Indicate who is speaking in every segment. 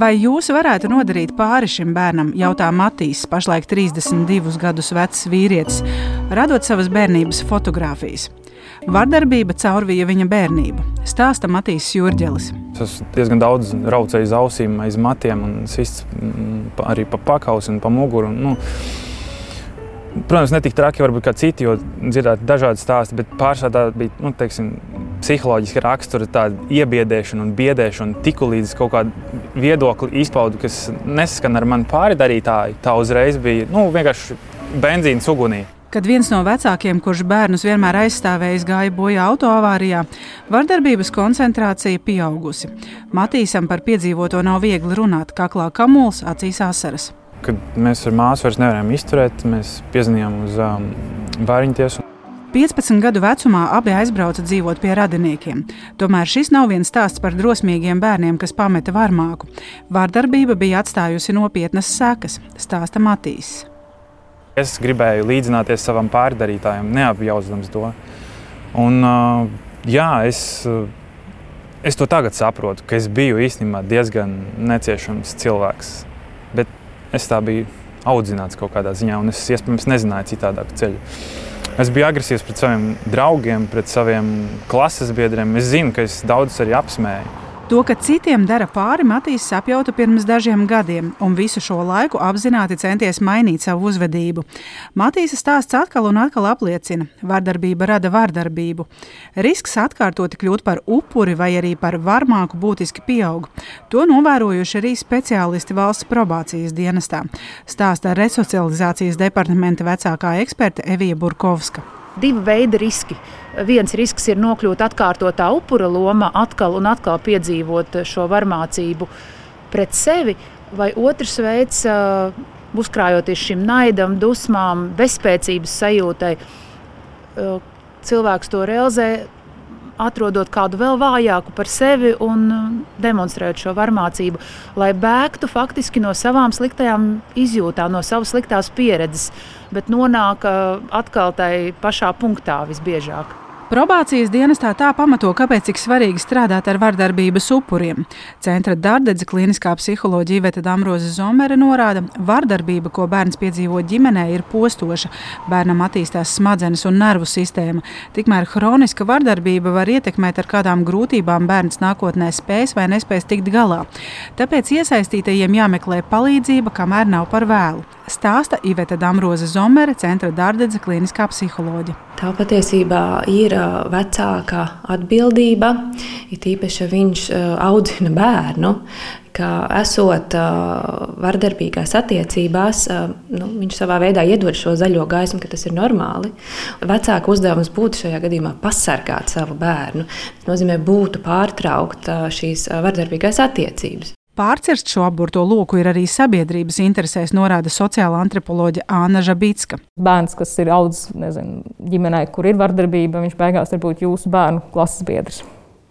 Speaker 1: Vai jūs varētu nodarīt pāri šim bērnam, jautā Matīs, pašlaik 32 gadus vecs vīrietis, radot savas bērnības fotogrāfijas. Vardarbība caurvīja viņa bērnību, stāsta Matīs Jurģelis.
Speaker 2: Es diezgan daudz raucēju aiz ausīm, aiz matiem, un sists mm, arī pa pakausi un pa muguru. Nu, Protams, ne tik traki varbūt kā citi, jo dzirdēt dažādi stāsti, bet pārsvarā bija nu, teiksim, psiholoģiska rakstura, iebiedēšana un biedēšana. Tiku līdz kaut kāda viedokļa izpaudu, kas nesaskan ar mani pārdarītāju, tā uzreiz bija nu, vienkārši benzīna ugunī.
Speaker 1: Kad viens no vecākiem, kurš bērnus vienmēr aizstāvējis, gāja bojā autoavārijā, vardarbības koncentrācija pieaugusi. Matīsam par piedzīvoto nav viegli runāt, kaklā kamuls, acīs asaras.
Speaker 2: Kad mēs ar māsu vairs nevarējām izturēt, mēs piezinājām uz um, bērnu tiesu.
Speaker 1: 15 gadu vecumā abi aizbrauca dzīvot pie radiniekiem. Tomēr šis nav viens stāsts par drosmīgiem bērniem, kas pameta varmāku. Vārdarbība bija atstājusi nopietnas sekas, stāsta Matīs.
Speaker 2: Es gribēju līdzināties savam pārdarītājam, neapjausdams to. Un, jā, es, es to tagad saprotu, ka es biju īstenībā diezgan neciešams cilvēks. Bet es tā biju audzināts kaut kādā ziņā, un es iespējams nezināju citādāku ceļu. Es biju agresīvs pret saviem draugiem, pret saviem klases biedriem. Es zinu, ka es daudzus arī apsmēju.
Speaker 1: To, ka citiem dara pāri, Matīs sapjauta pirms dažiem gadiem, un visu šo laiku apzināti centies mainīt savu uzvedību. Matīsa stāsts atkal un atkal apliecina, ka vardarbība rada vardarbību. Risks atkārtoti kļūt par upuri vai arī par varmāku būtiski pieaug. To novērojuši arī speciālisti valsts probācijas dienestā, stāsta resocializācijas departamenta vecākā eksperte Evija Burkovska
Speaker 3: divi veidi riski. Viens risks ir nokļūt atkārtotā upura lomā, atkal un atkal piedzīvot šo varmācību pret sevi, vai otrs veids, uzkrājoties šim naidam, dusmām, bezspēcības sajūtai, cilvēks to realizē atrodot kādu vēl vājāku par sevi un demonstrējot šo varmācību, lai bēgtu faktiski no savām sliktajām izjūtām, no savas sliktās pieredzes, bet nonāk atkal tajā pašā punktā visbiežāk.
Speaker 1: Probācijas dienestā tā pamato, kāpēc tik svarīgi strādāt ar vardarbības upuriem. Centra Dārdedze kliniskā psiholoģija Veta Damroza Zomere norāda, ka vardarbība, ko bērns piedzīvo ģimenē, ir postoša. Bērnam attīstās smadzenes un nervu sistēma. Tikmēr hroniska vardarbība var ietekmēt, ar kādām grūtībām bērns nākotnē spēs vai nespēs tikt galā. Tāpēc iesaistītajiem jāmeklē palīdzība, kamēr nav par vēlu stāsta Iveta Damroza Zomere, Centra Dārdedze kliniskā psiholoģija.
Speaker 4: Tā patiesībā ir vecāka atbildība, it īpaši, viņš audzina bērnu, ka esot vardarbīgās attiecībās, nu, viņš savā veidā iedod šo zaļo gaismu, ka tas ir normāli. Vecāka uzdevums būtu šajā gadījumā pasargāt savu bērnu. Tas nozīmē, būtu pārtraukt šīs vardarbīgās attiecības.
Speaker 1: Pārcirst šo aburto loku ir arī sabiedrības interesēs, norāda sociāla antropoloģija Anna Žabitska.
Speaker 5: Bērns, kas ir audzis ģimenē, kur ir vardarbība, viņš beigās var būt jūsu bērnu klases biedrs.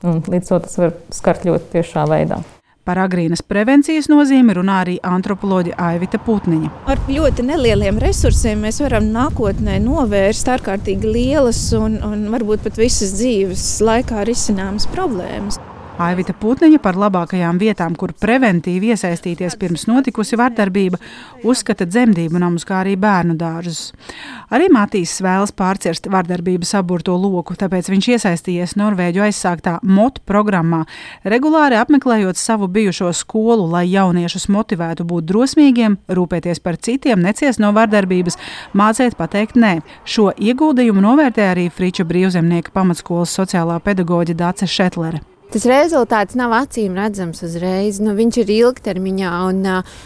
Speaker 5: Un līdz to tas var skart ļoti tiešā veidā.
Speaker 1: Par agrīnas prevencijas nozīmi runā arī antropoloģija Aivita Putniņa.
Speaker 6: Ar ļoti nelieliem resursiem mēs varam nākotnē novērst ārkārtīgi lielas un, un varbūt pat visas dzīves laikā risināmas problēmas.
Speaker 1: Aivita Putniņa par labākajām vietām, kur preventīvi iesaistīties pirms notikusi vardarbība, uzskata dzemdību namus, kā arī bērnu dārzus. Arī Matīs vēlas pārcirst vardarbības aburto loku, tāpēc viņš iesaistījies Norvēģu aizsāktā MOT programmā, regulāri apmeklējot savu bijušo skolu, lai jauniešus motivētu būt drosmīgiem, rūpēties par citiem, neciest no vardarbības, mācīt pateikt nē. Šo ieguldījumu novērtē arī Friča brīvzemnieka pamatskolas sociālā pedagoģa Dāce Šetlere.
Speaker 7: Tas rezultāts nav acīm redzams uzreiz. Nu, viņš ir ilgtermiņā, un,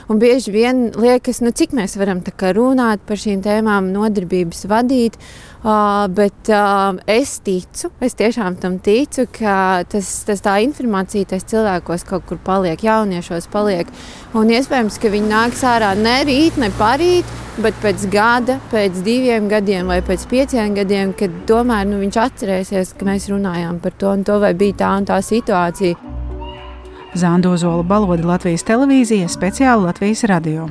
Speaker 7: un bieži vien liekas, nu, cik mēs varam runāt par šīm tēmām, nodarbības vadīt. Uh, bet uh, es ticu, es tiešām tam ticu, ka tas, tas tā informācija tas cilvēkos kaut kur paliek, jauniešos paliek. Un iespējams, ka viņi nāks ārā ne rīt, ne parīt, bet pēc gada, pēc diviem gadiem vai pēc pieciem gadiem, kad tomēr nu, viņš atcerēsies, ka mēs runājām par to un to, vai bija tā un tā situācija.
Speaker 1: Zandozola balodi Latvijas televīzija speciāli Latvijas radio.